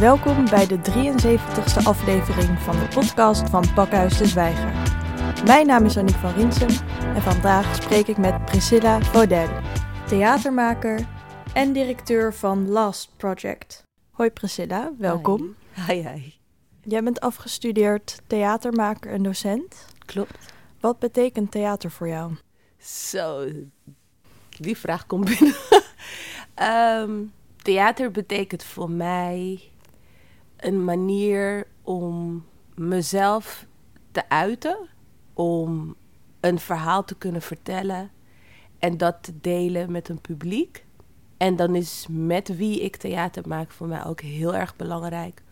Welkom bij de 73ste aflevering van de podcast van Pakhuis de Zwijger. Mijn naam is Aniek van Rinsum en vandaag spreek ik met Priscilla Vaudel, theatermaker en directeur van Last Project. Hoi Priscilla, welkom. Hi, hi. Jij bent afgestudeerd theatermaker en docent. Klopt. Wat betekent theater voor jou? Zo, die vraag komt binnen. Ehm, theater betekent voor mij een manier om mezelf te uiten, om een verhaal te kunnen vertellen en dat te delen met een publiek. En dan is met wie ik theater maak voor mij ook heel erg belangrijk,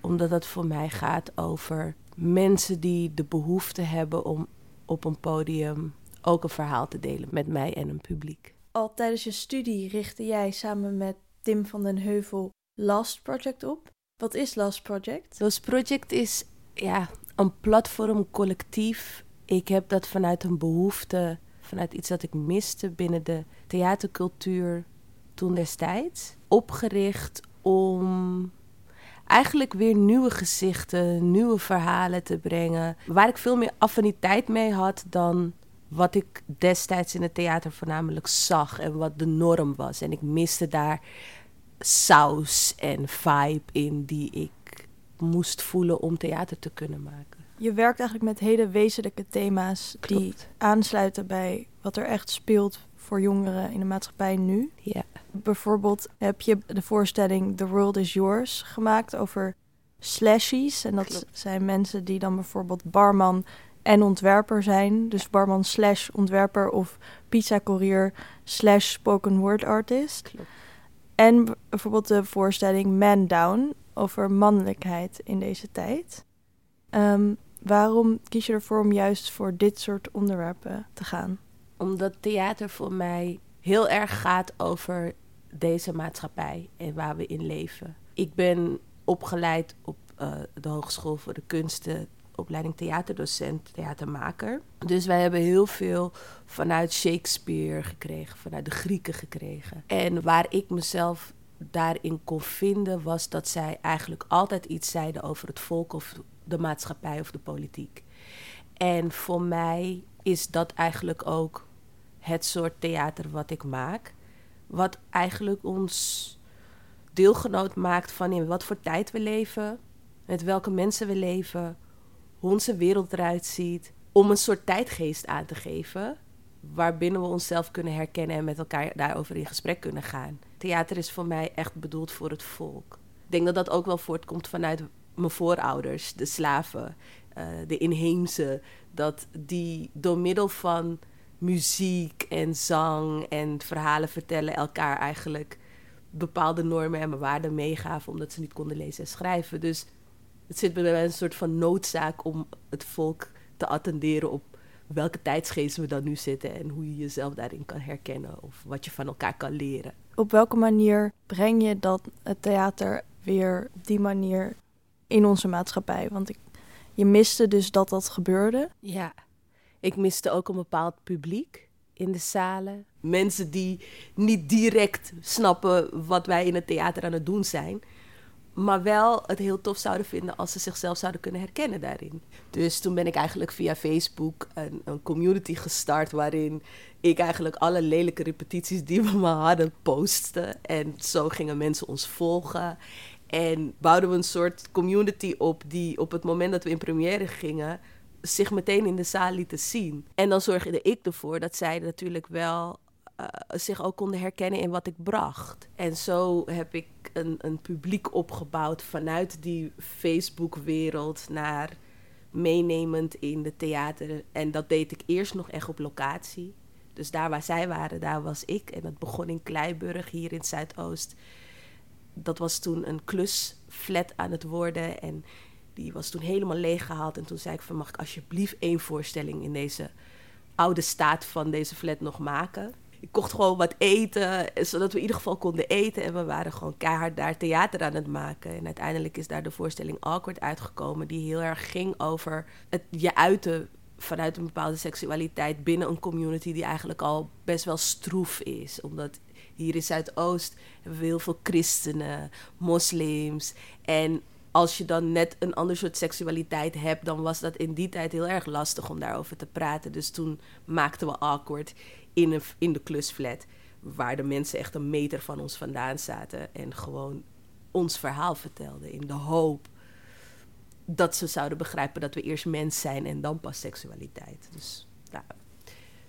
omdat het voor mij gaat over mensen die de behoefte hebben om op een podium ook een verhaal te delen met mij en een publiek. Al tijdens je studie richtte jij samen met Tim van den Heuvel Last Project op. Wat is Last Project? Last Project is ja, een platform, collectief. Ik heb dat vanuit een behoefte, vanuit iets dat ik miste binnen de theatercultuur toen destijds. Opgericht om eigenlijk weer nieuwe gezichten, nieuwe verhalen te brengen. Waar ik veel meer affiniteit mee had dan wat ik destijds in het theater voornamelijk zag en wat de norm was. En ik miste daar saus en vibe in die ik moest voelen om theater te kunnen maken. Je werkt eigenlijk met hele wezenlijke thema's die aansluiten bij wat er echt speelt voor jongeren in de maatschappij nu. Ja. Bijvoorbeeld heb je de voorstelling The World is Yours gemaakt over slashies. En dat Klopt. zijn mensen die dan bijvoorbeeld barman en ontwerper zijn. Dus barman slash ontwerper of pizza courier slash spoken word artist. Klopt. En bijvoorbeeld de voorstelling Man Down over mannelijkheid in deze tijd. Ehm, waarom kies je ervoor om juist voor dit soort onderwerpen te gaan? Omdat theater voor mij heel erg gaat over deze maatschappij en waar we in leven. Ik ben opgeleid op eh, de Hogeschool voor de Kunsten, opleiding theaterdocent, theatermaker. Dus wij hebben heel veel vanuit Shakespeare gekregen, vanuit de Grieken gekregen. En waar ik mezelf daarin kon vinden, was dat zij eigenlijk altijd iets zeiden over het volk of de maatschappij of de politiek. En voor mij is dat eigenlijk ook het soort theater wat ik maak. Wat eigenlijk ons deelgenoot maakt van in wat voor tijd we leven, met welke mensen we leven, hoe onze wereld eruit ziet. Om een soort tijdgeest aan te geven, waarbinnen we onszelf kunnen herkennen en met elkaar daarover in gesprek kunnen gaan. Theater is voor mij echt bedoeld voor het volk. Ik denk dat dat ook wel voortkomt vanuit mijn voorouders, de slaven, eh, de inheemse. Dat die door middel van muziek en zang en verhalen vertellen elkaar eigenlijk bepaalde normen en waarden meegaven omdat ze niet konden lezen en schrijven. Dus het zit bij mij een soort van noodzaak om het volk te attenderen op welke tijdsgeest we dan nu zitten en hoe je jezelf daarin kan herkennen of wat je van elkaar kan leren. Op welke manier breng je dat het theater weer op die manier in onze maatschappij? Want ik, je miste dus dat dat gebeurde. Ja, ik miste ook een bepaald publiek in de zalen. Mensen die niet direct snappen wat wij in het theater aan het doen zijn. Maar wel het heel tof zouden vinden als ze zichzelf zouden kunnen herkennen daarin. Dus toen ben ik eigenlijk via Facebook een, een community gestart waarin ik eigenlijk alle lelijke repetities die we maar hadden postte. En zo gingen mensen ons volgen. En bouwden we een soort community op die op het moment dat we in première gingen zich meteen in de zaal lieten zien. En dan zorgde ik ervoor dat zij natuurlijk wel eh, zich ook konden herkennen in wat ik bracht. En zo heb ik een, een publiek opgebouwd vanuit die Facebook-wereld naar meenemend in de theater. En dat deed ik eerst nog echt op locatie. Dus daar waar zij waren, daar was ik. En dat begon in Kleiburg, hier in Zuidoost. Dat was toen een klusflat aan het worden. En die was toen helemaal leeggehaald. En toen zei ik van, mag ik alsjeblieft één voorstelling in deze oude staat van deze flat nog maken? Ik kocht gewoon wat eten, zodat we in ieder geval konden eten. En we waren gewoon keihard daar theater aan het maken. En uiteindelijk is daar de voorstelling Awkward uitgekomen, die heel erg ging over het je uiten vanuit een bepaalde seksualiteit binnen een community die eigenlijk al best wel stroef is. Omdat hier in Zuidoost hebben we heel veel christenen, moslims. En als je dan net een ander soort seksualiteit hebt, dan was dat in die tijd heel erg lastig om daarover te praten. Dus toen maakten we awkward in, een, in de klusflat, waar de mensen echt een meter van ons vandaan zaten en gewoon ons verhaal vertelden in de hoop dat ze zouden begrijpen dat we eerst mens zijn en dan pas seksualiteit. Dus ja,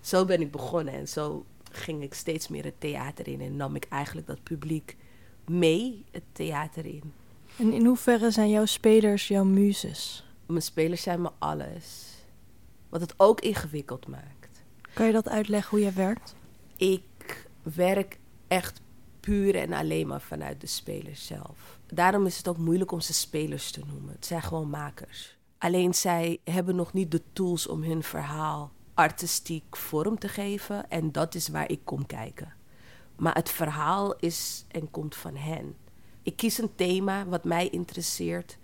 zo ben ik begonnen en zo ging ik steeds meer het theater in en nam ik eigenlijk dat publiek mee het theater in. En in hoeverre zijn jouw spelers jouw muzes? Mijn spelers zijn me alles. Wat het ook ingewikkeld maakt. Kan je dat uitleggen hoe jij werkt? Ik werk echt puur en alleen maar vanuit de spelers zelf. Daarom is het ook moeilijk om ze spelers te noemen. Het zijn gewoon makers. Alleen zij hebben nog niet de tools om hun verhaal artistiek vorm te geven. En dat is waar ik kom kijken. Maar het verhaal is en komt van hen. Ik kies een thema wat mij interesseert.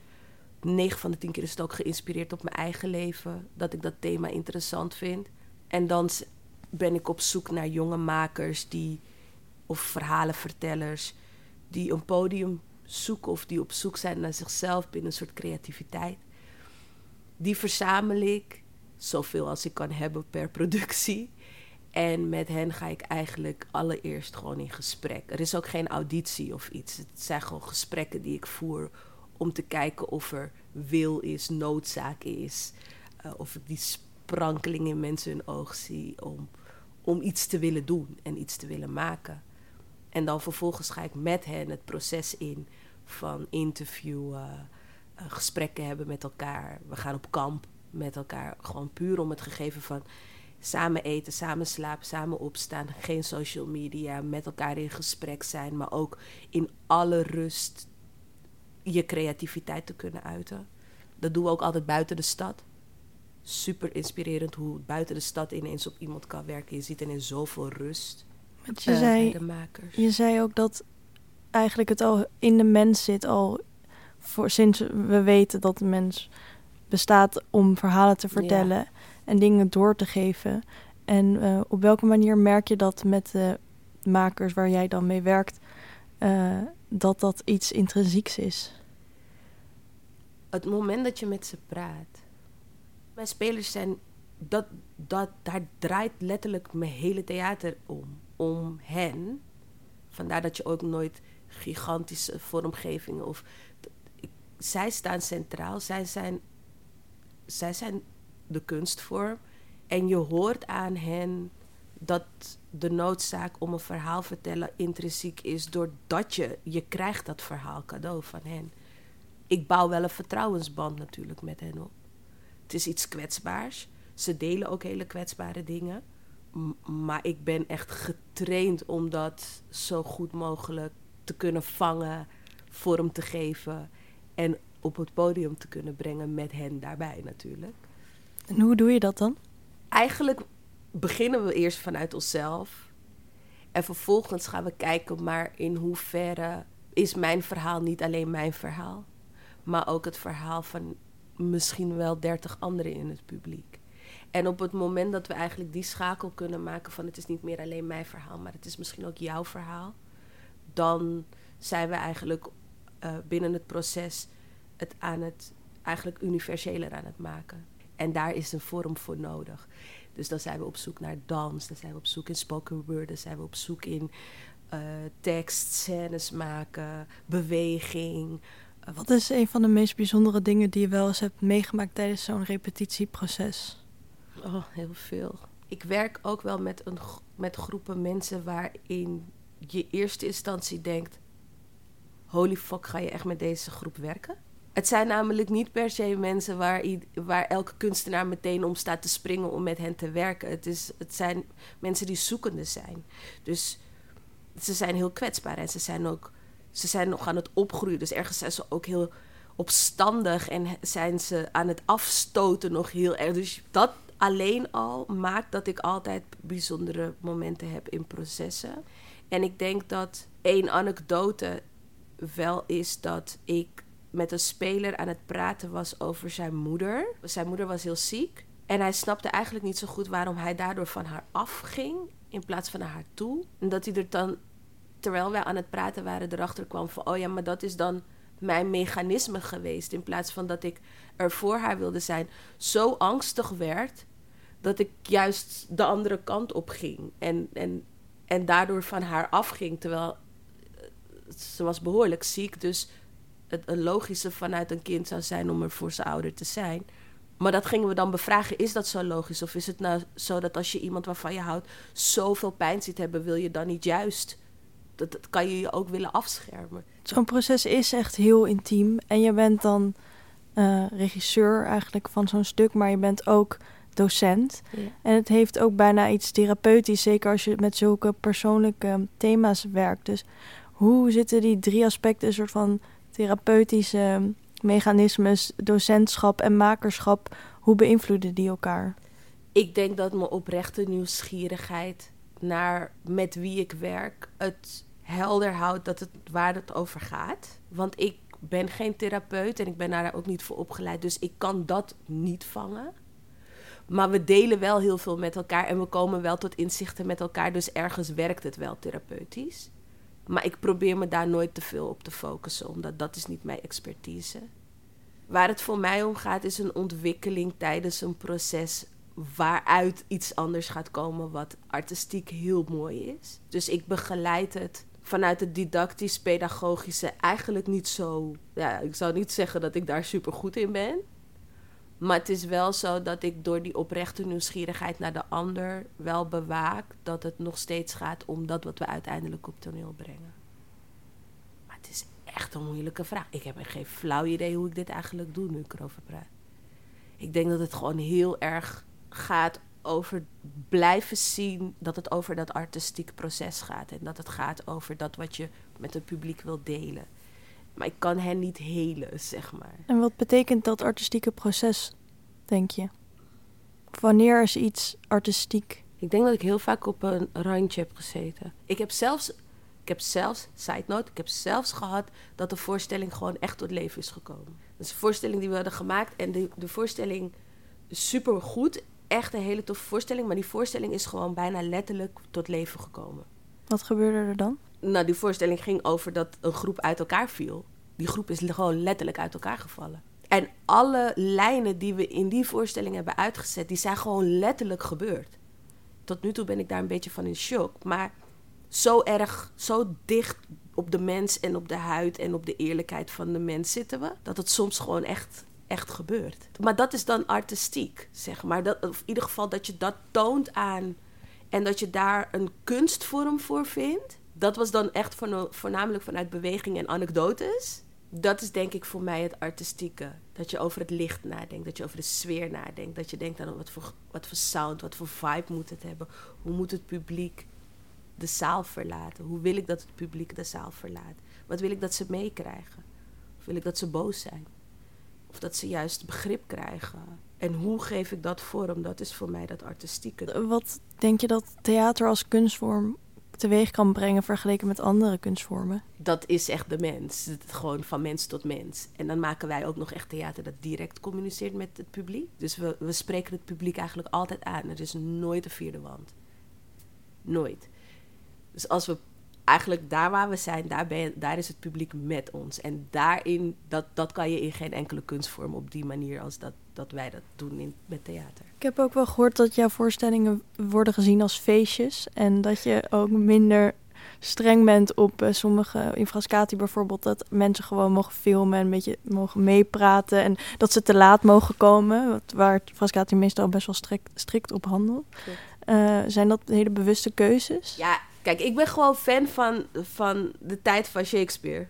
9 van de 10 keer is het ook geïnspireerd op mijn eigen leven. Dat ik dat thema interessant vind. En dan ben ik op zoek naar jonge makers die, of verhalenvertellers die een podium zoeken of die op zoek zijn naar zichzelf binnen een soort creativiteit. Die verzamel ik, zoveel als ik kan hebben per productie. En met hen ga ik eigenlijk allereerst gewoon in gesprek. Er is ook geen auditie of iets. Het zijn gewoon gesprekken die ik voer om te kijken of er wil is, noodzaak is. Uh, of ik die sprankeling in mensen hun oog zie om, om iets te willen doen en iets te willen maken. En dan vervolgens ga ik met hen het proces in van interviewen, uh, gesprekken hebben met elkaar. We gaan op kamp met elkaar. Gewoon puur om het gegeven van samen eten, samen slapen, samen opstaan. Geen social media, met elkaar in gesprek zijn, maar ook in alle rust je creativiteit te kunnen uiten. Dat doen we ook altijd buiten de stad. Super inspirerend hoe buiten de stad ineens op iemand kan werken. Je ziet in zoveel rust. Want je, uh, zei, de makers. je zei ook dat eigenlijk het al in de mens zit, al voor, sinds we weten dat de mens bestaat om verhalen te vertellen en dingen door te geven. En uh, op welke manier merk je dat met de makers waar jij dan mee werkt, uh, dat dat iets intrinsieks is? Het moment dat je met ze praat. Mijn spelers zijn. Dat, dat, daar draait letterlijk mijn hele theater om. Om hen. Vandaar dat je ook nooit gigantische vormgevingen of. Zij staan centraal. Zij zijn, zij zijn de kunstvorm. En je hoort aan hen dat de noodzaak om een verhaal vertellen intrinsiek is doordat je, je krijgt dat verhaal cadeau van hen. Ik bouw wel een vertrouwensband natuurlijk met hen op. Het is iets kwetsbaars. Ze delen ook hele kwetsbare dingen. maar ik ben echt getraind om dat zo goed mogelijk te kunnen vangen, vorm te geven en op het podium te kunnen brengen met hen daarbij natuurlijk. En hoe doe je dat dan? Eigenlijk beginnen we eerst vanuit onszelf. En vervolgens gaan we kijken, maar in hoeverre is mijn verhaal niet alleen mijn verhaal, maar ook het verhaal van misschien wel dertig anderen in het publiek. En op het moment dat we eigenlijk die schakel kunnen maken van het is niet meer alleen mijn verhaal, maar het is misschien ook jouw verhaal, dan zijn we eigenlijk uh, binnen het proces het aan het eigenlijk universeler aan het maken. En daar is een vorm voor nodig. Dus dan zijn we op zoek naar dans, dan zijn we op zoek in spoken word, dan zijn we op zoek in uh, tekst, scènes maken, beweging. Uh, Wat is een van de meest bijzondere dingen die je wel eens hebt meegemaakt tijdens zo'n repetitieproces? Oh, heel veel. Ik werk ook wel met, een, met groepen mensen waarin je eerste instantie denkt: holy fuck, ga je echt met deze groep werken? Het zijn namelijk niet per se mensen waar, waar elke kunstenaar meteen om staat te springen om met hen te werken. Het, is, het zijn mensen die zoekende zijn. Dus ze zijn heel kwetsbaar en ze zijn ook ze zijn nog aan het opgroeien. Dus ergens zijn ze ook heel opstandig en zijn ze aan het afstoten nog heel erg. Dus dat alleen al maakt dat ik altijd bijzondere momenten heb in processen. En ik denk dat één anekdote wel is dat ik met een speler aan het praten was over zijn moeder. Zijn moeder was heel ziek En hij snapte eigenlijk niet zo goed waarom hij daardoor van haar afging in plaats van naar haar toe. En dat hij er dan, terwijl wij aan het praten waren, erachter kwam van: oh ja, maar dat is dan mijn mechanisme geweest. In plaats van dat ik er voor haar wilde zijn, zo angstig werd dat ik juist de andere kant op ging. En, en, en daardoor van haar afging. Terwijl eh, ze was behoorlijk ziek. Dus het een logische vanuit een kind zou zijn om er voor zijn ouder te zijn. Maar dat gingen we dan bevragen. Is dat zo logisch? Of is het nou zo dat als je iemand waarvan je houdt zoveel pijn ziet hebben, wil je dan niet juist? Dat, dat kan je je ook willen afschermen. Zo'n proces is echt heel intiem. En je bent dan uh, regisseur eigenlijk van zo'n stuk, maar je bent ook docent. Ja. En het heeft ook bijna iets therapeutisch, zeker als je met zulke persoonlijke thema's werkt. Dus hoe zitten die drie aspecten, een soort van therapeutische mechanismes, docentschap en makerschap, hoe beïnvloeden die elkaar? Ik denk dat mijn oprechte nieuwsgierigheid naar met wie ik werk het helder houdt dat het waar het over gaat. Want ik ben geen therapeut en ik ben daar ook niet voor opgeleid, dus ik kan dat niet vangen. Maar we delen wel heel veel met elkaar en we komen wel tot inzichten met elkaar. Dus ergens werkt het wel therapeutisch. Maar ik probeer me daar nooit te veel op te focussen, omdat dat is niet mijn expertise. Waar het voor mij om gaat, is een ontwikkeling tijdens een proces waaruit iets anders gaat komen, wat artistiek heel mooi is. Dus ik begeleid het vanuit het didactisch-pedagogische eigenlijk niet zo. Ja, ik zou niet zeggen dat ik daar super goed in ben. Maar het is wel zo dat ik door die oprechte nieuwsgierigheid naar de ander wel bewaak dat het nog steeds gaat om dat wat we uiteindelijk op toneel brengen. Maar het is echt een moeilijke vraag. Ik heb geen flauw idee hoe ik dit eigenlijk doe nu ik erover. Ik denk dat het gewoon heel erg gaat over blijven zien dat het over dat artistiek proces gaat. En dat het gaat over dat wat je met het publiek wil delen. Maar ik kan hen niet helen, zeg maar. En wat betekent dat artistieke proces, denk je? Wanneer is iets artistiek? Ik denk dat ik heel vaak op een randje heb gezeten. Ik heb zelfs, ik heb zelfs, side note, ik heb zelfs gehad dat de voorstelling gewoon echt tot leven is gekomen. Dat is een voorstelling die we hadden gemaakt en de, de voorstelling super goed. Echt een hele toffe voorstelling, maar die voorstelling is gewoon bijna letterlijk tot leven gekomen. Wat gebeurde er dan? Nou, die voorstelling ging over dat een groep uit elkaar viel. Die groep is gewoon letterlijk uit elkaar gevallen. En alle lijnen die we in die voorstelling hebben uitgezet, die zijn gewoon letterlijk gebeurd. Tot nu toe ben ik daar een beetje van in shock. Maar zo erg, zo dicht op de mens en op de huid en op de eerlijkheid van de mens zitten we, dat het soms gewoon echt, echt gebeurt. Maar dat is dan artistiek, zeg maar. Dat, of in ieder geval dat je dat toont aan en dat je daar een kunstvorm voor vindt. Dat was dan echt voornamelijk vanuit beweging en anekdotes dat is denk ik voor mij het artistieke. Dat je over het licht nadenkt, dat je over de sfeer nadenkt. Dat je denkt aan wat voor, wat voor sound, wat voor vibe moet het hebben. Hoe moet het publiek de zaal verlaten? Hoe wil ik dat het publiek de zaal verlaat? Wat wil ik dat ze meekrijgen? Of wil ik dat ze boos zijn? Of dat ze juist begrip krijgen? En hoe geef ik dat vorm? Dat is voor mij dat artistieke. Wat denk je dat theater als kunstvorm teweeg kan brengen vergeleken met andere kunstvormen. Dat is echt de mens. Het, gewoon van mens tot mens. En dan maken wij ook nog echt theater dat direct communiceert met het publiek. Dus we, we spreken het publiek eigenlijk altijd aan. Er is nooit een vierde wand. Nooit. Dus als we eigenlijk daar waar we zijn, daar, ben, daar is het publiek met ons. En daarin, dat, dat kan je in geen enkele kunstvorm op die manier als dat, dat wij dat doen in, met theater. Ik heb ook wel gehoord dat jouw voorstellingen worden gezien als feestjes. En dat je ook minder streng bent op uh, sommige infrascati bijvoorbeeld. Dat mensen gewoon mogen filmen en een beetje mogen meepraten. En dat ze te laat mogen komen. Wat, waar Frascati meestal best wel strikt, strikt op handelt. Uh, zijn dat hele bewuste keuzes? Ja, Kijk, ik ben gewoon fan van, van de tijd van Shakespeare.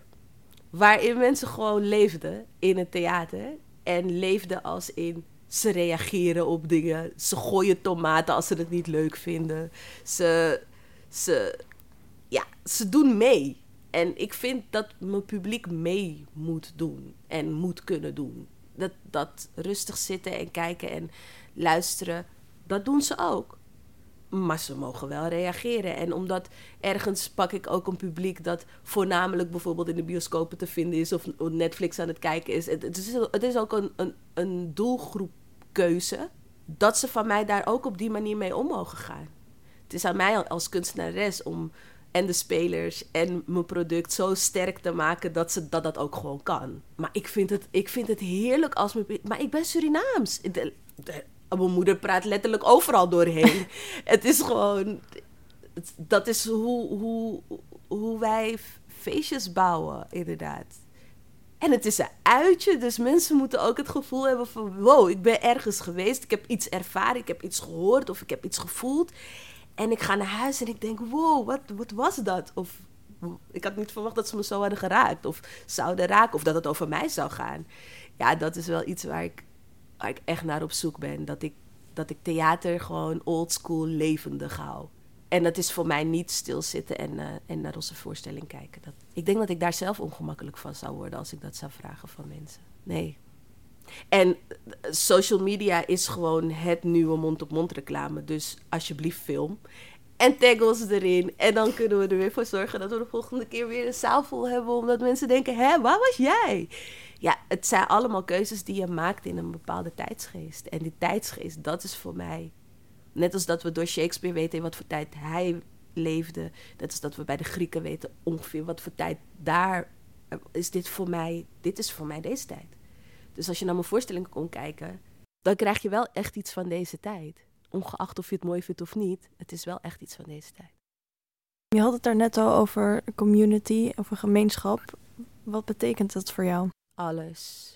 Waarin mensen gewoon leefden in het theater. En leefden als in ze reageren op dingen. Ze gooien tomaten als ze het niet leuk vinden. Ze, ze, ja, ze doen mee. En ik vind dat mijn publiek mee moet doen en moet kunnen doen. Dat, dat rustig zitten en kijken en luisteren, dat doen ze ook. Maar ze mogen wel reageren. En omdat ergens pak ik ook een publiek dat voornamelijk bijvoorbeeld in de bioscopen te vinden is of Netflix aan het kijken is. Het, is, het is ook een, een, een doelgroepkeuze. dat ze van mij daar ook op die manier mee om mogen gaan. Het is aan mij als kunstenares om en de spelers en mijn product zo sterk te maken dat ze dat, dat ook gewoon kan. Maar ik vind het, ik vind het heerlijk als mijn. Maar ik ben Surinaams. Mijn moeder praat letterlijk overal doorheen. het is gewoon. Dat is hoe, hoe, hoe wij feestjes bouwen, inderdaad. En het is een uitje, dus mensen moeten ook het gevoel hebben van... wow, ik ben ergens geweest, ik heb iets ervaren, ik heb iets gehoord of ik heb iets gevoeld. En ik ga naar huis en ik denk, wow, wat, wat was dat? Of ik had niet verwacht dat ze me zo hadden geraakt of zouden raken of dat het over mij zou gaan. Ja, dat is wel iets waar ik, waar ik echt naar op zoek ben. Dat ik, dat ik theater gewoon oldschool levendig hou. En dat is voor mij niet stilzitten en, uh, en naar onze voorstelling kijken. Dat, ik denk dat ik daar zelf ongemakkelijk van zou worden als ik dat zou vragen van mensen. Nee. En eh, social media is gewoon het nieuwe mond-op-mond reclame. Dus alsjeblieft film. En tag ons erin. En dan kunnen we er weer voor zorgen dat we de volgende keer weer een zaal vol hebben. Omdat mensen denken, hè, waar was jij? Ja, het zijn allemaal keuzes die je maakt in een bepaalde tijdsgeest. En die tijdsgeest, dat is voor mij Net als dat we door Shakespeare weten in wat voor tijd hij leefde. Net als dat we bij de Grieken weten ongeveer wat voor tijd daar is dit voor mij. Dit is voor mij deze tijd. Dus als je naar mijn voorstellingen kon kijken, dan krijg je wel echt iets van deze tijd. Ongeacht of je het mooi vindt of niet, het is wel echt iets van deze tijd. Je had het daar net al over community, over gemeenschap. Wat betekent dat voor jou? Alles.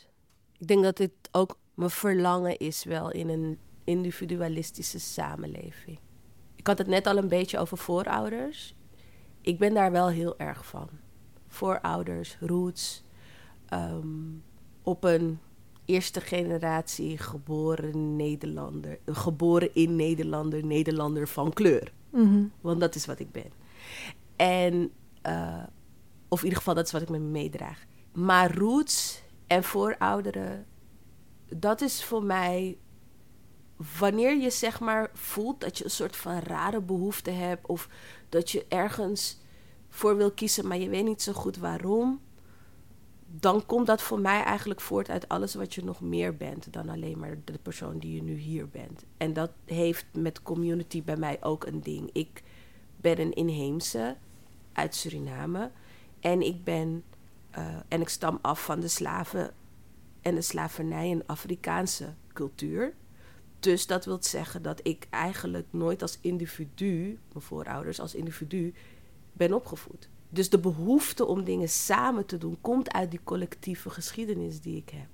Ik denk dat dit ook mijn verlangen is wel in een individualistische samenleving. Ik had het net al een beetje over voorouders. Ik ben daar wel heel erg van. Voorouders, roots. Ehm, op een eerste generatie geboren Nederlander. Geboren in Nederlander, Nederlander van kleur. Mhm. Want dat is wat ik ben. En, uh, of in ieder geval, dat is wat ik met me meedraag. Maar roots en voorouderen, dat is voor mij wanneer je zeg maar voelt dat je een soort van rare behoefte hebt of dat je ergens voor wil kiezen, maar je weet niet zo goed waarom, dan komt dat voor mij eigenlijk voort uit alles wat je nog meer bent dan alleen maar de persoon die je nu hier bent. En dat heeft met community bij mij ook een ding. Ik ben een inheemse uit Suriname en ik ben uh, en ik stam af van de slaven en de slavernij en Afrikaanse cultuur. Dus dat wil zeggen dat ik eigenlijk nooit als individu, mijn voorouders als individu, ben opgevoed. Dus de behoefte om dingen samen te doen komt uit die collectieve geschiedenis die ik heb.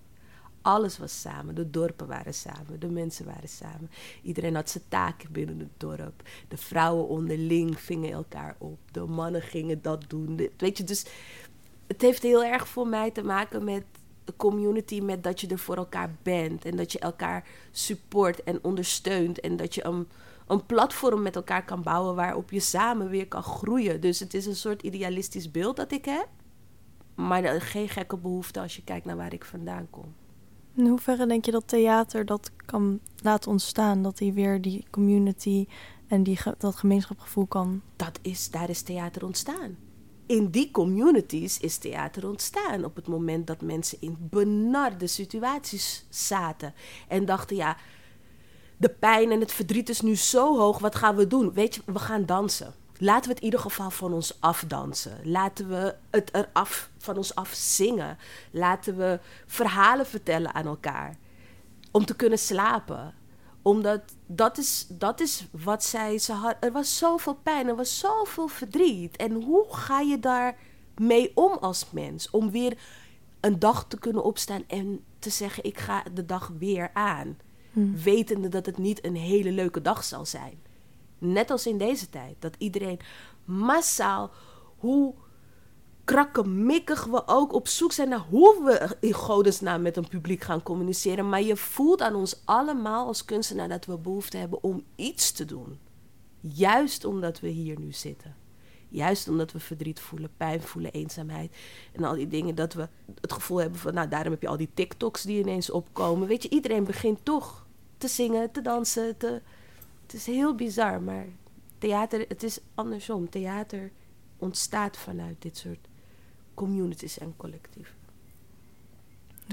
Alles was samen. De dorpen waren samen. De mensen waren samen. Iedereen had zijn taken binnen het dorp. De vrouwen onderling vingen elkaar op. De mannen gingen dat doen. Weet je, dus het heeft heel erg voor mij te maken met community met dat je er voor elkaar bent en dat je elkaar support en ondersteunt en dat je een, een platform met elkaar kan bouwen waarop je samen weer kan groeien. Dus het is een soort idealistisch beeld dat ik heb, maar geen gekke behoefte als je kijkt naar waar ik vandaan kom. In hoeverre denk je dat theater dat kan laten ontstaan, dat hij weer die community en die, dat gemeenschapsgevoel kan? Dat is, daar is theater ontstaan in die communities is theater ontstaan. Op het moment dat mensen in benarde situaties zaten. En dachten, ja, de pijn en het verdriet is nu zo hoog. Wat gaan we doen? Weet je, we gaan dansen. Laten we het in ieder geval van ons afdansen. Laten we het eraf van ons af zingen. Laten we verhalen vertellen aan elkaar. Om te kunnen slapen omdat dat is, dat is wat zij... Ze had, er was zoveel pijn, er was zoveel verdriet. En hoe ga je daar mee om als mens? Om weer een dag te kunnen opstaan en te zeggen... ik ga de dag weer aan. Hmm. Wetende dat het niet een hele leuke dag zal zijn. Net als in deze tijd. Dat iedereen massaal... hoe krakkemikkig we ook op zoek zijn naar hoe we in godesnaam met een publiek gaan communiceren. Maar je voelt aan ons allemaal als kunstenaar dat we behoefte hebben om iets te doen. Juist omdat we hier nu zitten. Juist omdat we verdriet voelen, pijn voelen, eenzaamheid en al die dingen. Dat we het gevoel hebben van, nou daarom heb je al die TikToks die ineens opkomen. Weet je, iedereen begint toch te zingen, te dansen. Te... Het is heel bizar, maar theater, het is andersom. Theater ontstaat vanuit dit soort communities en collectieven.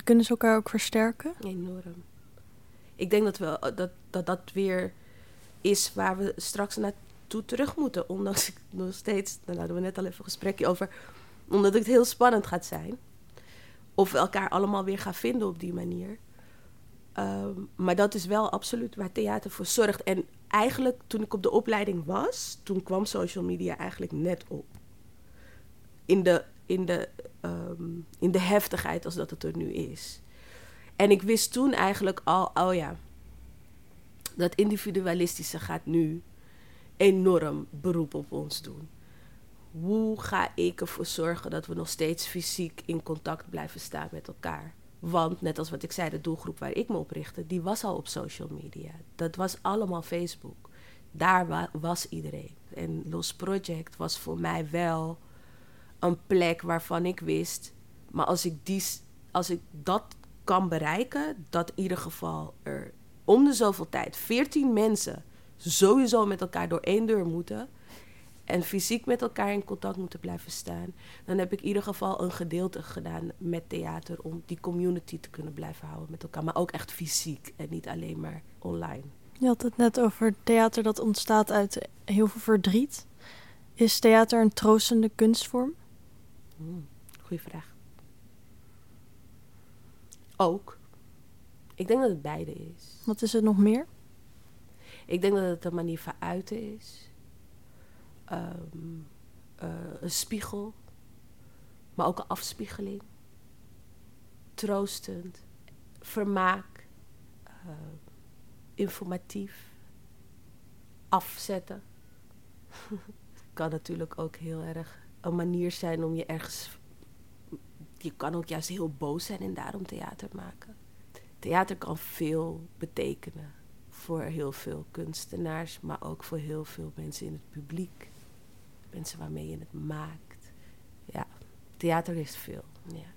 Kunnen ze elkaar ook versterken? Enorm. ik denk dat, we, dat, dat dat weer is waar we straks naartoe terug moeten. Ondanks ik nog steeds, daar hadden we net al even een gesprekje over, omdat het heel spannend gaat zijn. Of we elkaar allemaal weer gaan vinden op die manier. Ehm, maar dat is wel absoluut waar theater voor zorgt. En eigenlijk toen ik op de opleiding was, toen kwam social media eigenlijk net op. In de, in de, ehm, in de heftigheid als dat het er nu is. En ik wist toen eigenlijk al, oh ja, dat individualistische gaat nu enorm beroep op ons doen. Hoe ga ik ervoor zorgen dat we nog steeds fysiek in contact blijven staan met elkaar? Want net als wat ik zei, de doelgroep waar ik me op richtte, die was al op social media. Dat was allemaal Facebook. Daar was iedereen. En Los Project was voor mij wel een plek waarvan ik wist, maar als ik, die, als ik dat kan bereiken, dat in ieder geval er om de zoveel tijd 14 mensen sowieso met elkaar door één deur moeten en fysiek met elkaar in contact moeten blijven staan, dan heb ik in ieder geval een gedeelte gedaan met theater om die community te kunnen blijven houden met elkaar, maar ook echt fysiek en niet alleen maar online. Je had het net over theater dat ontstaat uit heel veel verdriet. Is theater een troostende kunstvorm? Hmm, goeie vraag. Ook. Ik denk dat het beide is. Wat is het nog meer? Ik denk dat het een manier van uiten is. Ehm, eh, een spiegel, maar ook een afspiegeling. Troostend, vermaak, uh, informatief, afzetten. kan natuurlijk ook heel erg een manier zijn om je ergens. Je kan ook juist heel boos zijn en daarom theater maken. Theater kan veel betekenen voor heel veel kunstenaars, maar ook voor heel veel mensen in het publiek mensen waarmee je het maakt. Ja, theater is veel. Ja.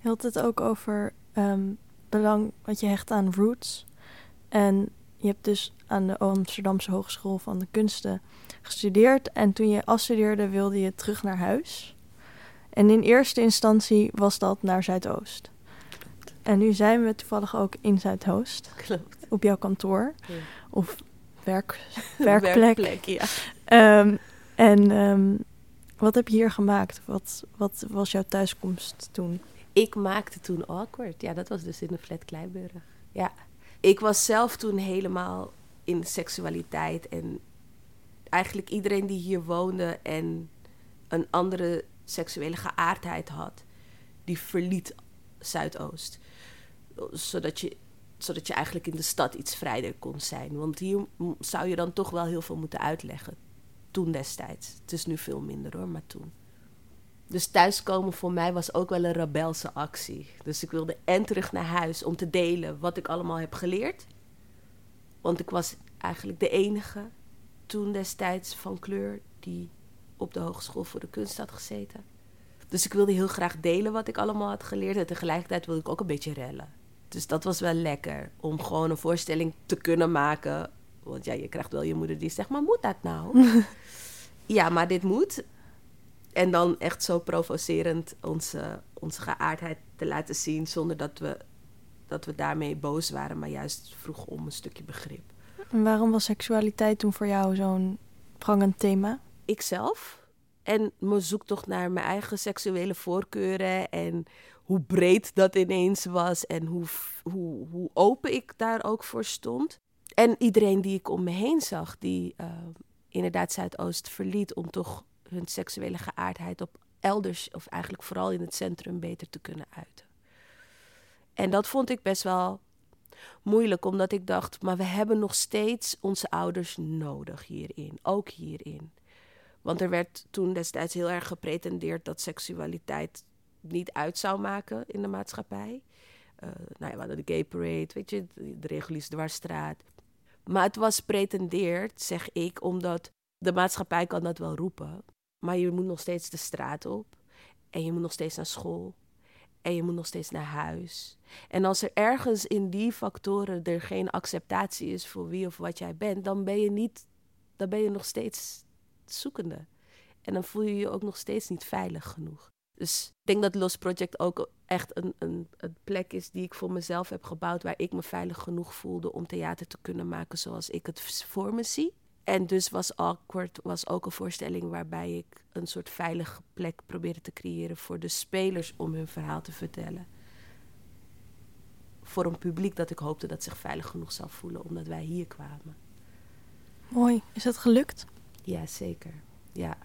Je het ook over um, belang wat je hecht aan roots. En je hebt dus aan de Amsterdamse Hogeschool van de Kunsten gestudeerd. En toen je afstudeerde wilde je terug naar huis. En in eerste instantie was dat naar Zuidoost. En nu zijn we toevallig ook in Zuidoost. Klopt. Op jouw kantoor. Of werk, werkplek. werkplek ja. Um, en um, wat heb je hier gemaakt? Wat, wat was jouw thuiskomst toen? Ik maakte toen Awkward. Ja, dat was dus in de flat Kleiburg. Ja. Ik was zelf toen helemaal in seksualiteit. En eigenlijk iedereen die hier woonde en een andere seksuele geaardheid had, die verliet Zuidoost. Zodat je, zodat je eigenlijk in de stad iets vrijder kon zijn. Want hier zou je dan toch wel heel veel moeten uitleggen toen destijds. Het is nu veel minder hoor, maar toen. Dus thuiskomen voor mij was ook wel een rebelse actie. Dus ik wilde en terug naar huis om te delen wat ik allemaal heb geleerd. Want ik was eigenlijk de enige toen destijds van kleur die op de Hogeschool voor de Kunst had gezeten. Dus ik wilde heel graag delen wat ik allemaal had geleerd. En tegelijkertijd wilde ik ook een beetje rellen. Dus dat was wel lekker om gewoon een voorstelling te kunnen maken want ja, je krijgt wel je moeder die zegt, maar moet dat nou? ja, maar dit moet. En dan echt zo provocerend onze, onze geaardheid te laten zien... zonder dat we, dat we daarmee boos waren, maar juist vroeg om een stukje begrip. En waarom was seksualiteit toen voor jou zo'n prangend thema? Ikzelf. En mijn zoektocht naar mijn eigen seksuele voorkeuren en hoe breed dat ineens was en hoe, hoe, hoe open ik daar ook voor stond. En iedereen die ik om me heen zag, die uh, inderdaad Zuidoost verliet om toch hun seksuele geaardheid op elders, of eigenlijk vooral in het centrum, beter te kunnen uiten. En dat vond ik best wel moeilijk, omdat ik dacht, maar we hebben nog steeds onze ouders nodig hierin, ook hierin. Want er werd toen destijds heel erg gepretendeerd dat seksualiteit niet uit zou maken in de maatschappij. Uh, nou ja, we hadden de gay parade, weet je, de reguliere dwarsstraat. Maar het was pretendeerd, zeg ik, omdat de maatschappij kan dat wel roepen. Maar je moet nog steeds de straat op. En je moet nog steeds naar school. En je moet nog steeds naar huis. En als er ergens in die factoren er geen acceptatie is voor wie of wat jij bent, dan ben je niet, dan ben je nog steeds zoekende. En dan voel je je ook nog steeds niet veilig genoeg. Dus ik denk dat Los Project ook echt een, een, een plek is die ik voor mezelf heb gebouwd, waar ik me veilig genoeg voelde om theater te kunnen maken zoals ik het voor me zie. En dus was Awkward was ook een voorstelling waarbij ik een soort veilige plek probeerde te creëren voor de spelers om hun verhaal te vertellen. Voor een publiek dat ik hoopte dat zich veilig genoeg zou voelen omdat wij hier kwamen. Mooi. Is dat gelukt? Ja, zeker. Ja,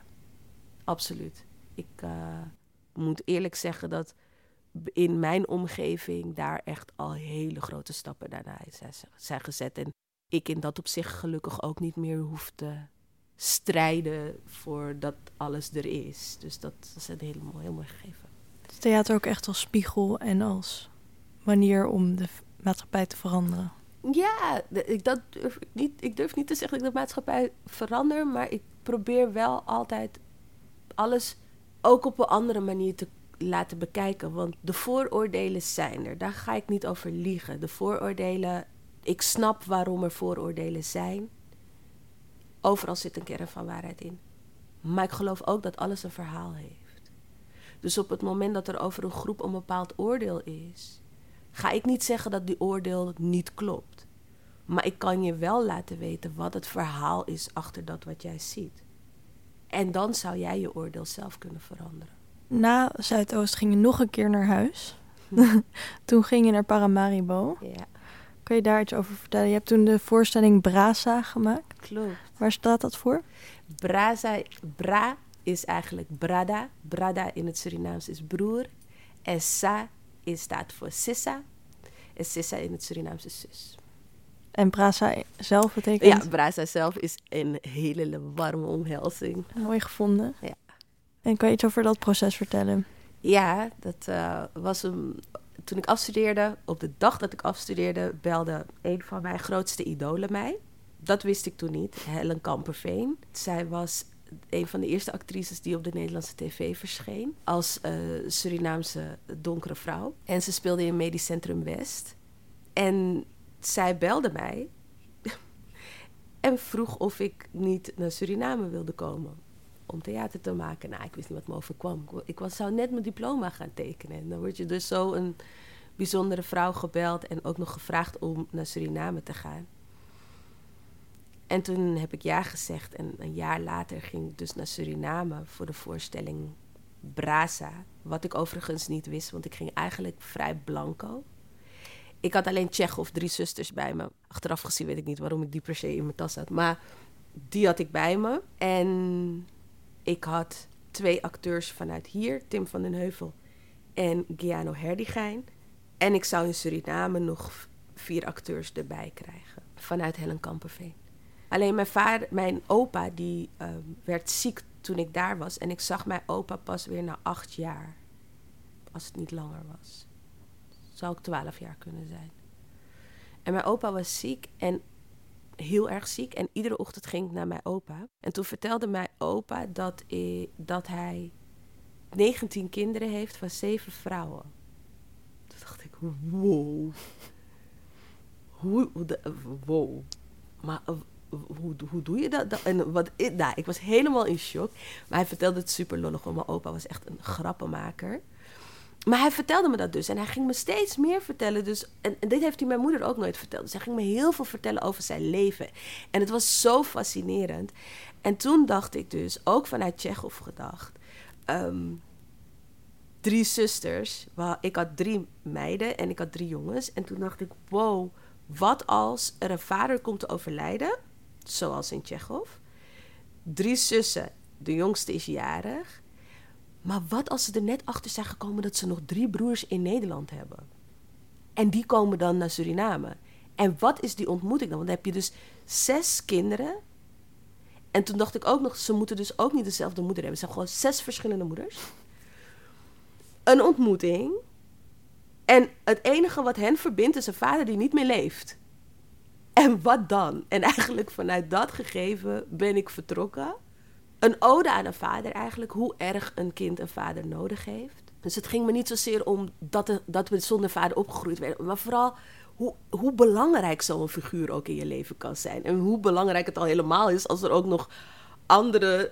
absoluut. Ik uh, moet eerlijk zeggen dat in mijn omgeving daar echt al hele grote stappen daarna zijn gezet. En ik in dat opzicht gelukkig ook niet meer hoef te strijden voor dat alles er is. Dus dat is een heel mooi, heel mooi gegeven. Het theater ook echt als spiegel en als manier om de maatschappij te veranderen. Ja, ik, dat niet, ik durf niet te zeggen dat ik de maatschappij verander, maar ik probeer wel altijd alles ook op een andere manier te laten bekijken. Want de vooroordelen zijn er. Daar ga ik niet over liegen. De vooroordelen, ik snap waarom er vooroordelen zijn. Overal zit een kern van waarheid in. Maar ik geloof ook dat alles een verhaal heeft. Dus op het moment dat er over een groep een bepaald oordeel is, ga ik niet zeggen dat die oordeel niet klopt. Maar ik kan je wel laten weten wat het verhaal is achter dat wat jij ziet. En dan zou jij je oordeel zelf kunnen veranderen. Na Zuidoost ging je nog een keer naar huis. Hm. toen ging je naar Paramaribo. Ja. Kun je daar iets over vertellen? Je hebt toen de voorstelling Brasa gemaakt. Klopt. Waar staat dat voor? Brasa, bra is eigenlijk brada. Brada in het Surinaams is broer. En sa is staat voor sissa. En sissa in het Surinaams is zus. En Brasa zelf betekent? Ja, Brasa zelf is een hele warme omhelzing. Mooi gevonden. Ja. En kan je iets over dat proces vertellen? Ja, dat uh, was een, toen ik afstudeerde, op de dag dat ik afstudeerde, belde een van mijn grootste idolen mij. Dat wist ik toen niet, Helen Kamperveen. Zij was een van de eerste actrices die op de Nederlandse tv verscheen. Als uh, Surinaamse donkere vrouw. En ze speelde in Medisch Centrum West. En zij belde mij en vroeg of ik niet naar Suriname wilde komen om theater te maken. Nou, ik wist niet wat me overkwam. Ik was, zou net mijn diploma gaan tekenen. En dan word je dus zo een bijzondere vrouw gebeld en ook nog gevraagd om naar Suriname te gaan. En toen heb ik ja gezegd en een jaar later ging ik dus naar Suriname voor de voorstelling Brasa. Wat ik overigens niet wist, want ik ging eigenlijk vrij blanco. Ik had alleen Tsjech of drie zusters bij me. Achteraf gezien weet ik niet waarom ik die per se in mijn tas had. Maar die had ik bij me. En ik had twee acteurs vanuit hier, Tim van den Heuvel en Giano Herdigijn. En ik zou in Suriname nog vier acteurs erbij krijgen, vanuit Helen Kamperveen. Alleen mijn, vader, mijn opa die ehm, werd ziek toen ik daar was. En ik zag mijn opa pas weer na acht jaar. Als het niet langer was. Zou ik twaalf jaar kunnen zijn. En mijn opa was ziek en heel erg ziek. En iedere ochtend ging ik naar mijn opa. En toen vertelde mijn opa dat, dat hij 19 kinderen heeft van zeven vrouwen. Toen dacht ik, wow. Hoe, wow. Maar eh, hoe, hoe doe je dat? En wat, nou, ik was helemaal in shock. Maar hij vertelde het super lollig, want mijn opa was echt een grappenmaker. Maar hij vertelde me dat dus. En hij ging me steeds meer vertellen. Dus, en, dit heeft hij mijn moeder ook nooit verteld. Dus hij ging me heel veel vertellen over zijn leven. En het was zo fascinerend. En toen dacht ik dus, ook vanuit Tsjechov gedacht... Ehm, drie zusters. Ik had drie meiden en ik had drie jongens. En toen dacht ik, wow, wat als er een vader komt te overlijden... zoals in Tsjechov... Drie zussen, de jongste is jarig... Maar wat als ze er net achter zijn gekomen dat ze nog drie broers in Nederland hebben? En die komen dan naar Suriname. En wat is die ontmoeting dan? Want dan heb je dus zes kinderen. En toen dacht ik ook nog, ze moeten dus ook niet dezelfde moeder hebben. Het zijn gewoon zes verschillende moeders. Een ontmoeting. En het enige wat hen verbindt is een vader die niet meer leeft. En wat dan? En eigenlijk vanuit dat gegeven ben ik vertrokken een ode aan een vader eigenlijk, hoe erg een kind een vader nodig heeft. Dus het ging me niet zozeer om dat, dat we zonder vader opgegroeid werden, maar vooral hoe, hoe belangrijk zo'n figuur ook in je leven kan zijn. En hoe belangrijk het al helemaal is als er ook nog andere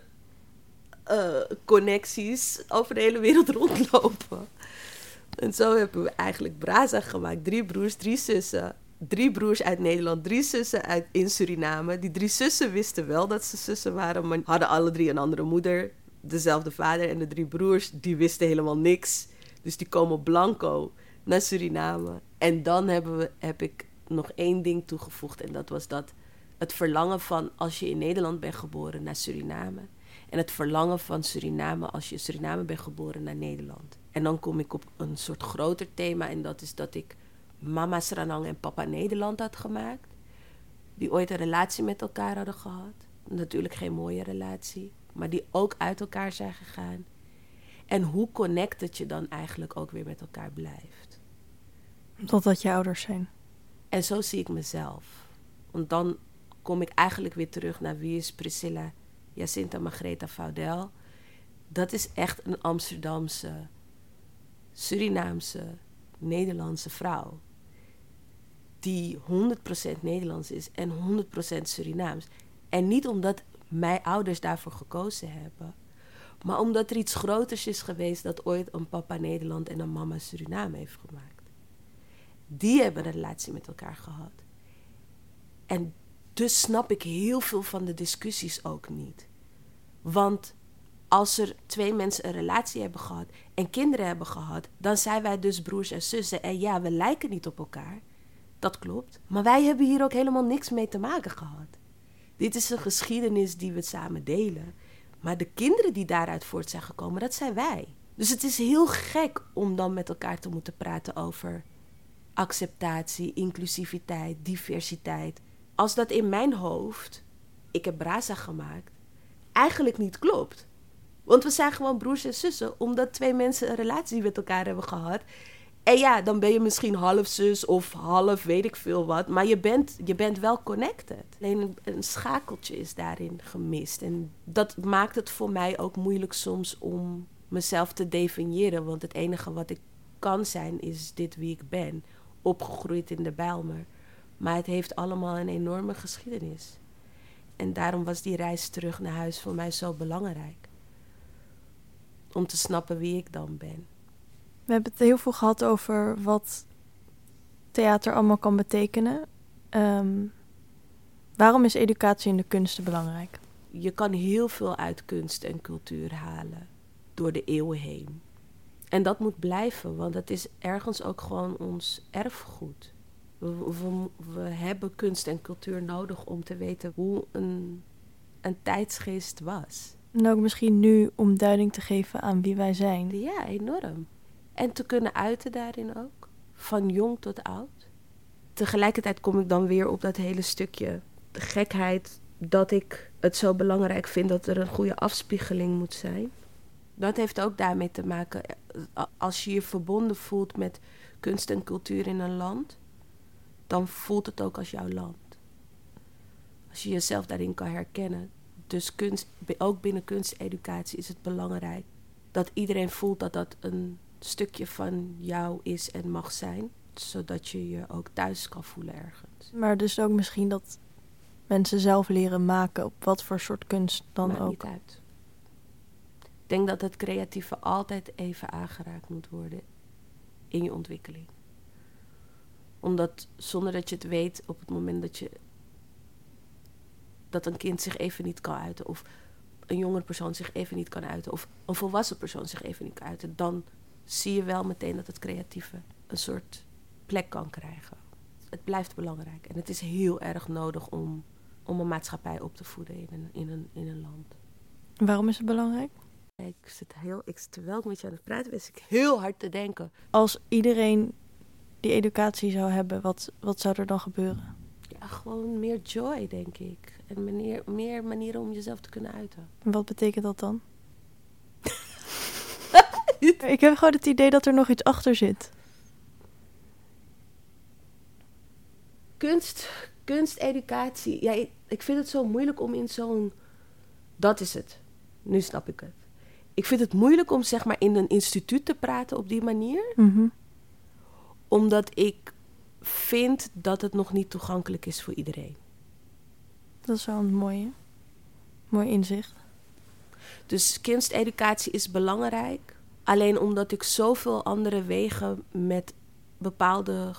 eh, connecties over de hele wereld rondlopen. En zo hebben we eigenlijk Braza gemaakt. Drie broers, drie zussen. Drie broers uit Nederland, drie zussen uit, in Suriname. Die drie zussen wisten wel dat ze zussen waren, maar hadden alle drie een andere moeder, dezelfde vader. En de drie broers, die wisten helemaal niks. Dus die komen blanco naar Suriname. En dan hebben we, heb ik nog één ding toegevoegd. En dat was dat het verlangen van als je in Nederland bent geboren naar Suriname. En het verlangen van Suriname als je in Suriname bent geboren naar Nederland. En dan kom ik op een soort groter thema. En dat is dat ik mama Sranang en papa Nederland had gemaakt. Die ooit een relatie met elkaar hadden gehad. Natuurlijk geen mooie relatie. Maar die ook uit elkaar zijn gegaan. En hoe connected je dan eigenlijk ook weer met elkaar blijft. Totdat je ouders zijn. En zo zie ik mezelf. Want dan kom ik eigenlijk weer terug naar wie is Priscilla Jacinta Margreta Faudel. Dat is echt een Amsterdamse, Surinaamse, Nederlandse vrouw. Die 100% Nederlands is en 100% Surinaams. En niet omdat mijn ouders daarvoor gekozen hebben, maar omdat er iets groters is geweest dat ooit een papa Nederland en een mama Suriname heeft gemaakt. Die hebben een relatie met elkaar gehad. En dus snap ik heel veel van de discussies ook niet. Want als er twee mensen een relatie hebben gehad en kinderen hebben gehad, dan zijn wij dus broers en zussen. En ja, we lijken niet op elkaar. Dat klopt. Maar wij hebben hier ook helemaal niks mee te maken gehad. Dit is een geschiedenis die we samen delen. Maar de kinderen die daaruit voort zijn gekomen, dat zijn wij. Dus het is heel gek om dan met elkaar te moeten praten over acceptatie, inclusiviteit, diversiteit. Als dat in mijn hoofd, ik heb Braza gemaakt, eigenlijk niet klopt. Want we zijn gewoon broers en zussen, omdat twee mensen een relatie met elkaar hebben gehad. En ja, dan ben je misschien half zus of half weet ik veel wat. Maar je bent, je bent wel connected. Alleen een, een, schakeltje is daarin gemist. En dat maakt het voor mij ook moeilijk soms om mezelf te definiëren. Want het enige wat ik kan zijn is dit wie ik ben. Opgegroeid in de Bijlmer. Maar het heeft allemaal een enorme geschiedenis. En daarom was die reis terug naar huis voor mij zo belangrijk. Om te snappen wie ik dan ben. We hebben het heel veel gehad over wat theater allemaal kan betekenen. Um, waarom is educatie in de kunsten belangrijk? Je kan heel veel uit kunst en cultuur halen door de eeuwen heen. En dat moet blijven, want het is ergens ook gewoon ons erfgoed. We, we, hebben kunst en cultuur nodig om te weten hoe een, een tijdsgeest was. En ook misschien nu om duiding te geven aan wie wij zijn. Ja, enorm. En te kunnen uiten daarin ook. Van jong tot oud. Tegelijkertijd kom ik dan weer op dat hele stukje de gekheid dat ik het zo belangrijk vind dat er een goede afspiegeling moet zijn. Dat heeft ook daarmee te maken. Als je je verbonden voelt met kunst en cultuur in een land, dan voelt het ook als jouw land. Als je jezelf daarin kan herkennen. Dus kunst, ook binnen kunsteducatie is het belangrijk dat iedereen voelt dat dat een stukje van jou is en mag zijn. Zodat je je ook thuis kan voelen ergens. Maar dus ook misschien dat mensen zelf leren maken op wat voor soort kunst dan Maakt ook. Niet uit. Ik denk dat het creatieve altijd even aangeraakt moet worden in je ontwikkeling omdat zonder dat je het weet, op het moment dat je dat een kind zich even niet kan uiten, of een jongere persoon zich even niet kan uiten, of een volwassen persoon zich even niet kan uiten, dan zie je wel meteen dat het creatieve een soort plek kan krijgen. Het blijft belangrijk en het is heel erg nodig om, om een maatschappij op te voeden in een, in een, in een land. Waarom is het belangrijk? Ik zit heel, ik, terwijl ik met je aan het praten was, ik heel hard te denken. Als iedereen die educatie zou hebben, wat, wat zou er dan gebeuren? Ja, gewoon meer joy, denk ik. En manier, meer manieren om jezelf te kunnen uiten. En wat betekent dat dan? Ik heb gewoon het idee dat er nog iets achter zit. Kunst, kunsteducatie. Ja, ik vind het zo moeilijk om in zo'n. Dat is het. Nu snap ik het. Ik vind het moeilijk om zeg maar in een instituut te praten op die manier. Mm omdat ik vind dat het nog niet toegankelijk is voor iedereen. Dat is wel een mooie, mooi inzicht. Dus kunsteducatie is belangrijk. Alleen omdat ik zoveel andere wegen met bepaalde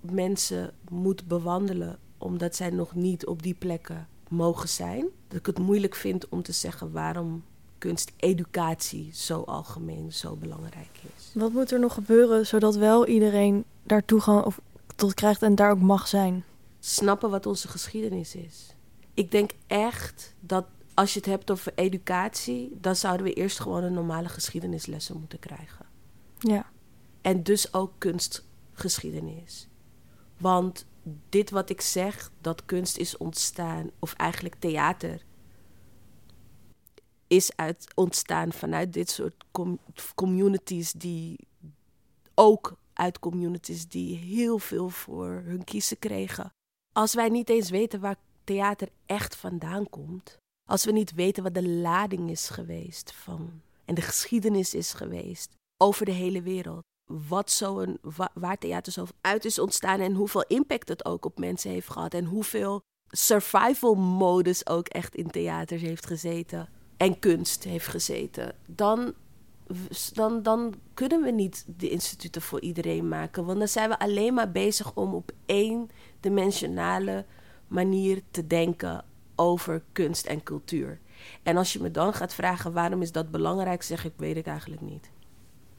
mensen moet bewandelen, omdat zij nog niet op die plekken mogen zijn, dat ik het moeilijk vind om te zeggen waarom kunsteducatie zo algemeen zo belangrijk is. Wat moet er nog gebeuren zodat wel iedereen daar toegang of tot krijgt en daar ook mag zijn? Snappen wat onze geschiedenis is. Ik denk echt dat als je het hebt over educatie, dan zouden we eerst gewoon een normale geschiedenislessen moeten krijgen. Ja. En dus ook kunstgeschiedenis. Want dit wat ik zeg, dat kunst is ontstaan, of eigenlijk theater, is uit, ontstaan vanuit dit soort communities die ook uit communities die heel veel voor hun kiezen kregen. Als wij niet eens weten waar theater echt vandaan komt, als we niet weten wat de lading is geweest van en de geschiedenis is geweest over de hele wereld, wat zo'n waar theater zo uit is ontstaan en hoeveel impact het ook op mensen heeft gehad en hoeveel survival modus ook echt in theaters heeft gezeten en kunst heeft gezeten, dan, dan, dan kunnen we niet de instituten voor iedereen maken. Want dan zijn we alleen maar bezig om op één dimensionale manier te denken over kunst en cultuur. En als je me dan gaat vragen waarom is dat belangrijk, zeg ik weet ik eigenlijk niet.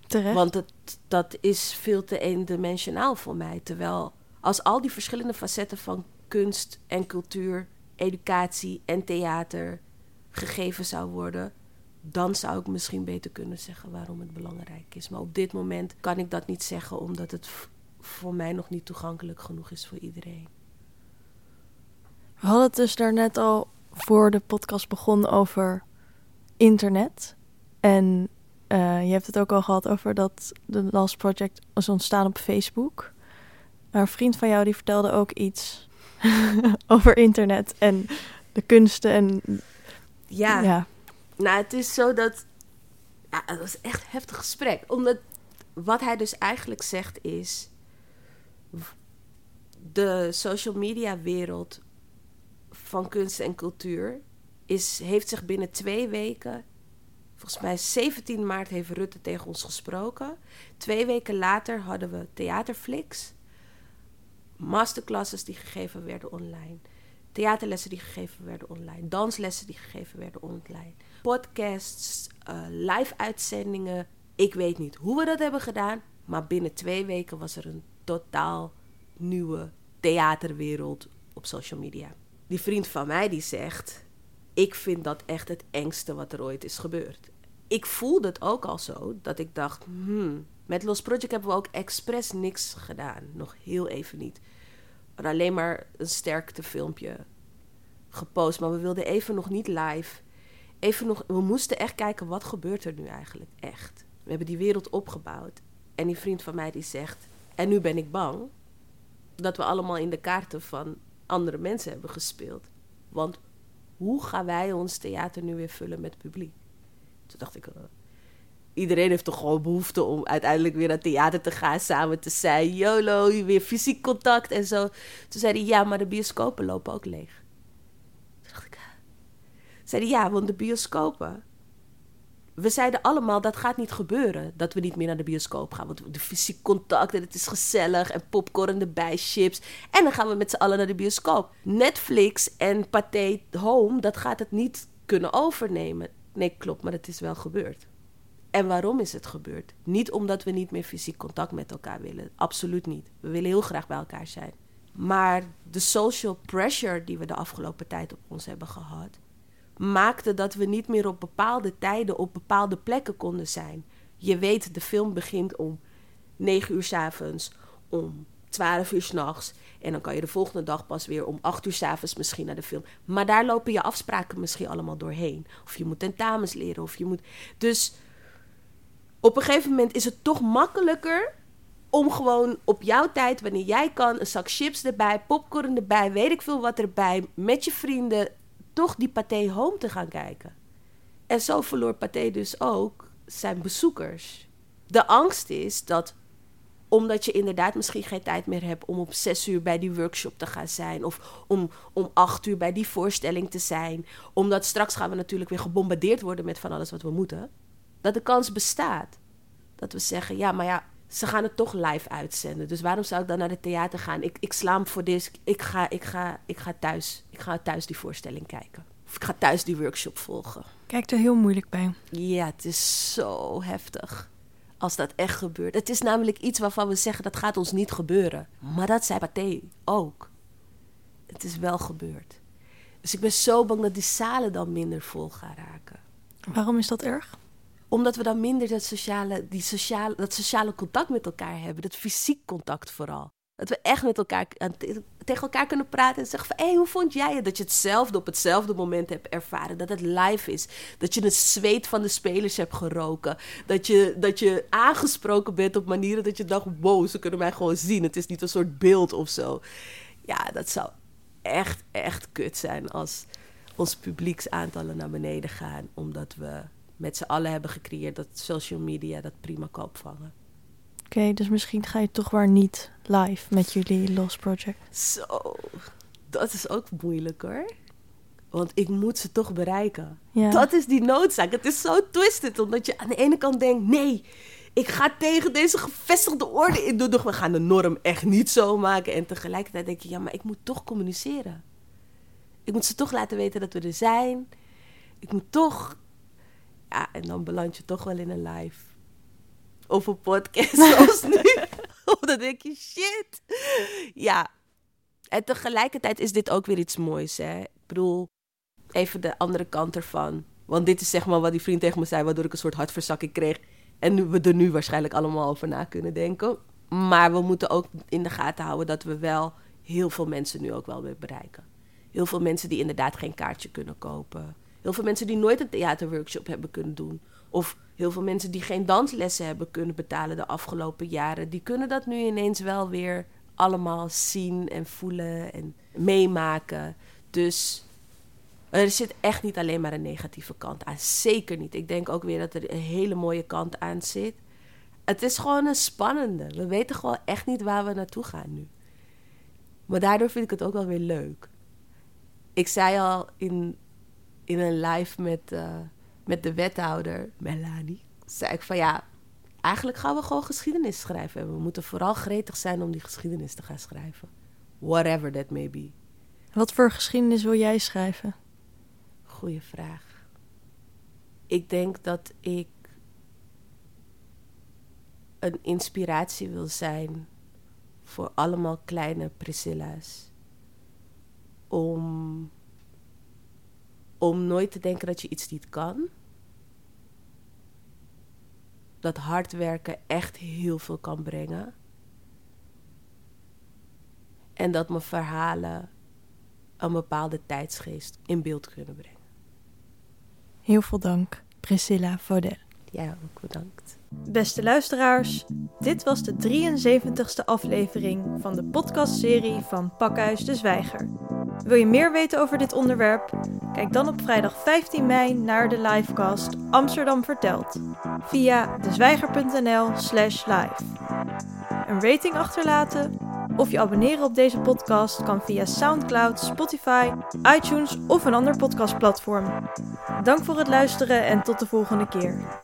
Terecht. Want het, dat is veel te eendimensionaal voor mij. Terwijl als al die verschillende facetten van kunst en cultuur, educatie en theater gegeven zou worden, dan zou ik misschien beter kunnen zeggen waarom het belangrijk is. Maar op dit moment kan ik dat niet zeggen, omdat het voor mij nog niet toegankelijk genoeg is voor iedereen. We hadden het dus daarnet al voor de podcast begon over internet. En uh, je hebt het ook al gehad over dat de Last Project is ontstaan op Facebook. Maar een vriend van jou die vertelde ook iets over internet en de kunsten en... Ja. ja. Nou, het is zo dat... Ja, het was echt een heftig gesprek. Omdat wat hij dus eigenlijk zegt is... De social media wereld van kunst en cultuur is, heeft zich binnen twee weken. Volgens mij 17 maart heeft Rutte tegen ons gesproken. Twee weken later hadden we theaterflix. Masterclasses die gegeven werden online. Theaterlessen die gegeven werden online. Danslessen die gegeven werden online. Podcasts, uh, live-uitzendingen. Ik weet niet hoe we dat hebben gedaan. Maar binnen twee weken was er een totaal nieuwe theaterwereld op social media die vriend van mij die zegt: Ik vind dat echt het engste wat er ooit is gebeurd. Ik voelde het ook al zo dat ik dacht: hmm, met Los Project hebben we ook expres niks gedaan. Nog heel even niet. alleen maar een sterkte filmpje gepost. Maar we wilden even nog niet live. Even nog, we moesten echt kijken wat gebeurt er nu eigenlijk echt. We hebben die wereld opgebouwd. En die vriend van mij die zegt: En nu ben ik bang dat we allemaal in de kaarten van andere mensen hebben gespeeld. Want hoe gaan wij ons theater nu weer vullen met publiek? Toen dacht ik, uh, iedereen heeft toch gewoon behoefte om uiteindelijk weer naar theater te gaan, samen te zijn. YOLO, weer fysiek contact en zo. Toen zei hij, ja, maar de bioscopen lopen ook leeg. Toen dacht ik, uh. zei ja, want de bioscopen we zeiden allemaal dat gaat niet gebeuren. Dat we niet meer naar de bioscoop gaan. Want de fysiek contact en het is gezellig. En popcorn erbij, chips. En dan gaan we met z'n allen naar de bioscoop. Netflix en Pathé Home, dat gaat het niet kunnen overnemen. Nee, klopt, maar het is wel gebeurd. En waarom is het gebeurd? Niet omdat we niet meer fysiek contact met elkaar willen. Absoluut niet. We willen heel graag bij elkaar zijn. Maar de social pressure die we de afgelopen tijd op ons hebben gehad maakte dat we niet meer op bepaalde tijden op bepaalde plekken konden zijn. Je weet, de film begint om 9 uur s avonds, om 12 uur s'nachts. En dan kan je de volgende dag pas weer om 8 uur s avonds misschien naar de film. Maar daar lopen je afspraken misschien allemaal doorheen. Of je moet tentamens leren, of je moet. Dus op een gegeven moment is het toch makkelijker om gewoon op jouw tijd, wanneer jij kan, een zak chips erbij, popcorn erbij, weet ik veel wat erbij, met je vrienden toch die Pathé Home te gaan kijken. En zo verloor Pathé dus ook zijn bezoekers. De angst is dat Omdat je inderdaad misschien geen tijd meer hebt om op zes uur bij die workshop te gaan zijn. Of om, om acht uur bij die voorstelling te zijn. Omdat straks gaan we natuurlijk weer gebombardeerd worden met van alles wat we moeten. Dat de kans bestaat. Dat we zeggen, ja, maar ja, ze gaan het toch live uitzenden. Dus waarom zou ik dan naar het theater gaan? Ik, ik sla hem voor dit. Ik ga, ik, ga, ik ga thuis. Ik ga thuis die voorstelling kijken. Of ik ga thuis die workshop volgen. Kijk er heel moeilijk bij. Ja, het is zo heftig. Als dat echt gebeurt. Het is namelijk iets waarvan we zeggen dat gaat ons niet gebeuren. Maar dat zei Pathé ook. Het is wel gebeurd. Dus ik ben zo bang dat die zalen dan minder vol gaan raken. Waarom is dat erg? Omdat we dan minder dat sociale, die sociale, dat sociale contact met elkaar hebben. Dat fysiek contact vooral. Dat we echt met elkaar tegen elkaar kunnen praten en zeggen van... hé, hey, hoe vond jij het? Dat je hetzelfde op hetzelfde moment hebt ervaren. Dat het live is. Dat je het zweet van de spelers hebt geroken. Dat je, dat je aangesproken bent op manieren dat je dacht... wow, ze kunnen mij gewoon zien. Het is niet een soort beeld of zo. Ja, dat zou echt, echt kut zijn als onze publieksaantallen naar beneden gaan... omdat we met z'n allen hebben gecreëerd dat social media dat prima kan opvangen. Oké, dus misschien ga je toch maar niet live met jullie Lost Project. Zo, dat is ook moeilijk hoor. Want ik moet ze toch bereiken. Ja. Dat is die noodzaak. Het is zo twisted, omdat je aan de ene kant denkt: nee, ik ga tegen deze gevestigde orde in doen. We gaan de norm echt niet zo maken. En tegelijkertijd denk je: ja, maar ik moet toch communiceren. Ik moet ze toch laten weten dat we er zijn. Ik moet toch. Ja, en dan beland je toch wel in een live of een podcast zoals nu. of dan denk je, shit. Ja. En tegelijkertijd is dit ook weer iets moois, hè. Ik bedoel, even de andere kant ervan. Want dit is zeg maar wat die vriend tegen me zei, waardoor ik een soort hartverzakking kreeg. En we er nu waarschijnlijk allemaal over na kunnen denken. Maar we moeten ook in de gaten houden dat we wel heel veel mensen nu ook wel weer bereiken. Heel veel mensen die inderdaad geen kaartje kunnen kopen. Heel veel mensen die nooit een theaterworkshop hebben kunnen doen. Of heel veel mensen die geen danslessen hebben kunnen betalen de afgelopen jaren, die kunnen dat nu ineens wel weer allemaal zien en voelen en meemaken. Dus er zit echt niet alleen maar een negatieve kant aan. Zeker niet. Ik denk ook weer dat er een hele mooie kant aan zit. Het is gewoon een spannende. We weten gewoon echt niet waar we naartoe gaan nu. Maar daardoor vind ik het ook wel weer leuk. Ik zei al in, in een live met. Uh, met de wethouder, Melanie, zei ik van ja, eigenlijk gaan we gewoon geschiedenis schrijven. En we moeten vooral gretig zijn om die geschiedenis te gaan schrijven. Whatever that may be. Wat voor geschiedenis wil jij schrijven? Goeie vraag. Ik denk dat ik een inspiratie wil zijn voor allemaal kleine Priscilla's. Om, om nooit te denken dat je iets niet kan dat hard werken echt heel veel kan brengen. En dat mijn verhalen een bepaalde tijdsgeest in beeld kunnen brengen. Heel veel dank, Priscilla Vaudel. Ja, ook bedankt. Beste luisteraars, dit was de 73ste aflevering van de podcastserie van Pakhuis de Zwijger. Wil je meer weten over dit onderwerp? Kijk dan op vrijdag 15 mei naar de livecast Amsterdam Vertelt via dezwijger.nl slash live. Een rating achterlaten of je abonneren op deze podcast kan via Soundcloud, Spotify, iTunes of een ander podcastplatform. Dank voor het luisteren en tot de volgende keer.